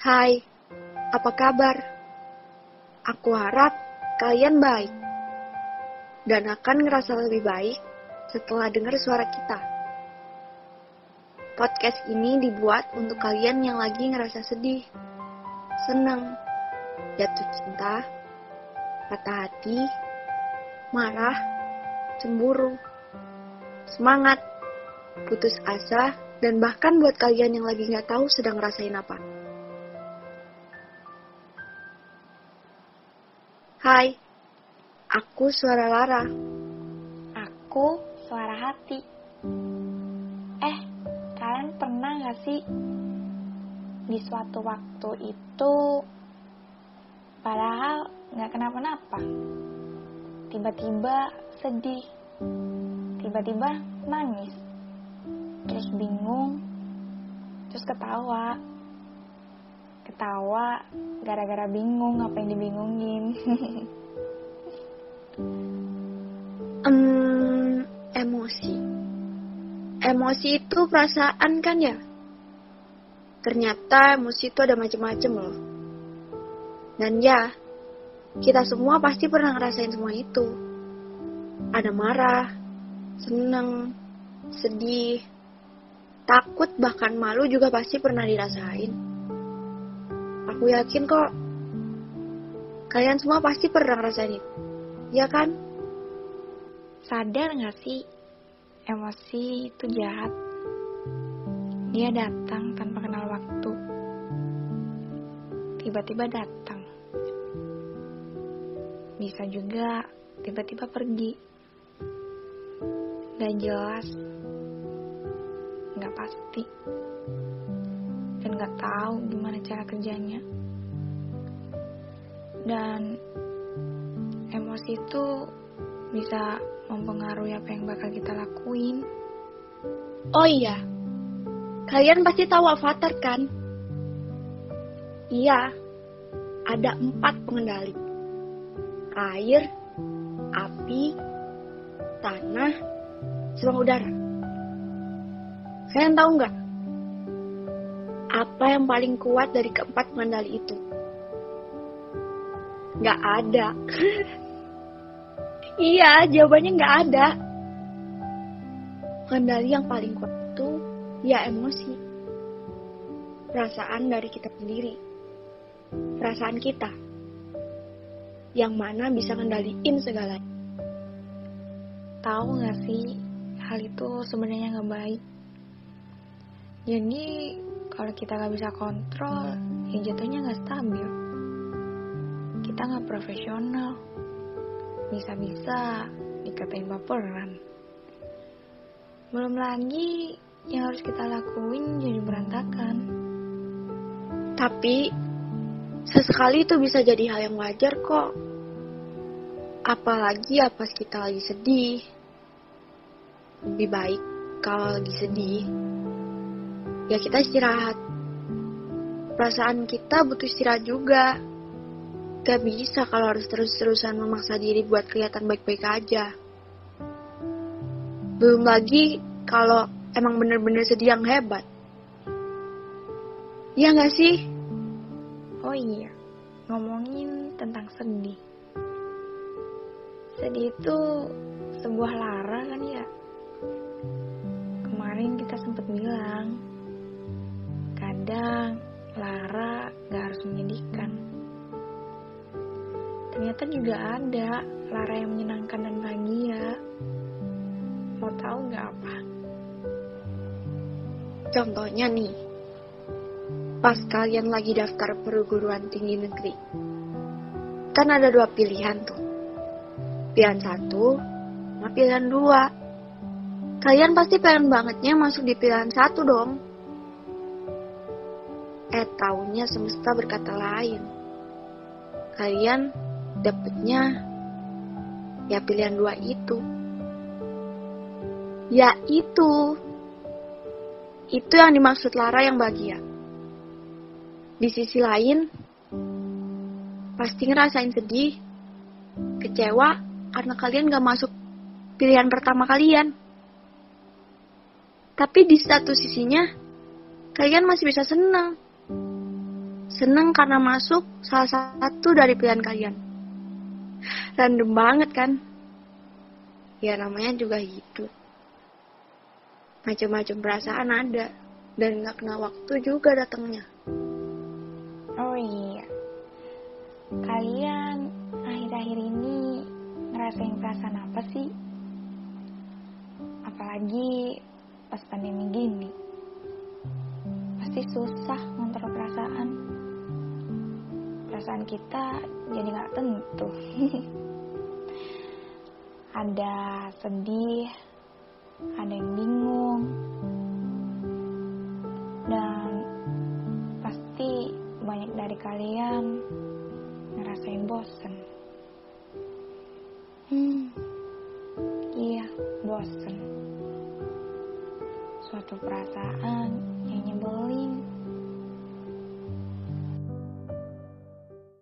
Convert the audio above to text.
Hai, apa kabar? Aku harap kalian baik dan akan ngerasa lebih baik setelah dengar suara kita. Podcast ini dibuat untuk kalian yang lagi ngerasa sedih, senang, jatuh cinta, patah hati, marah, cemburu, semangat, putus asa, dan bahkan buat kalian yang lagi nggak tahu sedang ngerasain apa. Hai, aku suara Lara. Aku suara hati. Eh, kalian pernah gak sih di suatu waktu itu padahal gak kenapa-napa, tiba-tiba sedih, tiba-tiba nangis, terus bingung, terus ketawa, ketawa gara-gara bingung apa yang dibingungin. Hmm, emosi. Emosi itu perasaan kan ya? Ternyata emosi itu ada macam-macam loh. Dan ya, kita semua pasti pernah ngerasain semua itu. Ada marah, seneng, sedih, takut bahkan malu juga pasti pernah dirasain. Aku yakin kok kalian semua pasti pernah ngerasain itu. Ya kan? Sadar gak sih, emosi itu jahat. Dia datang tanpa kenal waktu. Tiba-tiba datang. Bisa juga tiba-tiba pergi. Gak jelas. Gak pasti. Dan gak tahu gimana cara kerjanya. Dan emosi itu bisa mempengaruhi apa yang bakal kita lakuin. Oh iya, kalian pasti tahu Avatar kan? Iya, ada empat pengendali. Air, api, tanah, sama udara. Kalian tahu nggak? Apa yang paling kuat dari keempat pengendali itu? Nggak ada. Iya, jawabannya nggak ada. Kendali yang paling kuat itu ya emosi. Perasaan dari kita sendiri. Perasaan kita. Yang mana bisa kendaliin segalanya. Tahu gak sih, hal itu sebenarnya nggak baik. Jadi, kalau kita nggak bisa kontrol, ya jatuhnya nggak stabil. Kita nggak profesional bisa-bisa dikatain baperan. Belum lagi yang harus kita lakuin jadi berantakan. Tapi sesekali itu bisa jadi hal yang wajar kok. Apalagi ya pas kita lagi sedih. Lebih baik kalau lagi sedih, ya kita istirahat. Perasaan kita butuh istirahat juga. Gak bisa kalau harus terus-terusan memaksa diri buat kelihatan baik-baik aja. Belum lagi kalau emang bener-bener sedih yang hebat. Iya gak sih? Oh iya, ngomongin tentang sedih. Sedih itu sebuah lara kan ya? Kemarin kita sempat bilang, kadang lara gak harus menyedihkan ternyata juga ada lara yang menyenangkan dan bahagia. Mau tahu nggak apa? Contohnya nih, pas kalian lagi daftar perguruan tinggi negeri, kan ada dua pilihan tuh. Pilihan satu, sama pilihan dua. Kalian pasti pengen bangetnya masuk di pilihan satu dong. Eh, taunya semesta berkata lain. Kalian dapetnya ya pilihan dua itu. Ya itu. Itu yang dimaksud Lara yang bahagia. Di sisi lain, pasti ngerasain sedih, kecewa karena kalian gak masuk pilihan pertama kalian. Tapi di satu sisinya, kalian masih bisa senang. Seneng karena masuk salah satu dari pilihan kalian. Random banget kan? Ya namanya juga hidup. Macam-macam perasaan ada dan nggak kena waktu juga datangnya. Oh iya, kalian akhir-akhir ini ngerasain perasaan apa sih? Apalagi pas pandemi gini. Pasti susah ngontrol perasaan. Perasaan kita jadi nggak tentu. ada sedih, ada yang bingung, dan pasti banyak dari kalian ngerasain bosen. Hmm, iya, bosen. Suatu perasaan yang nyebelin,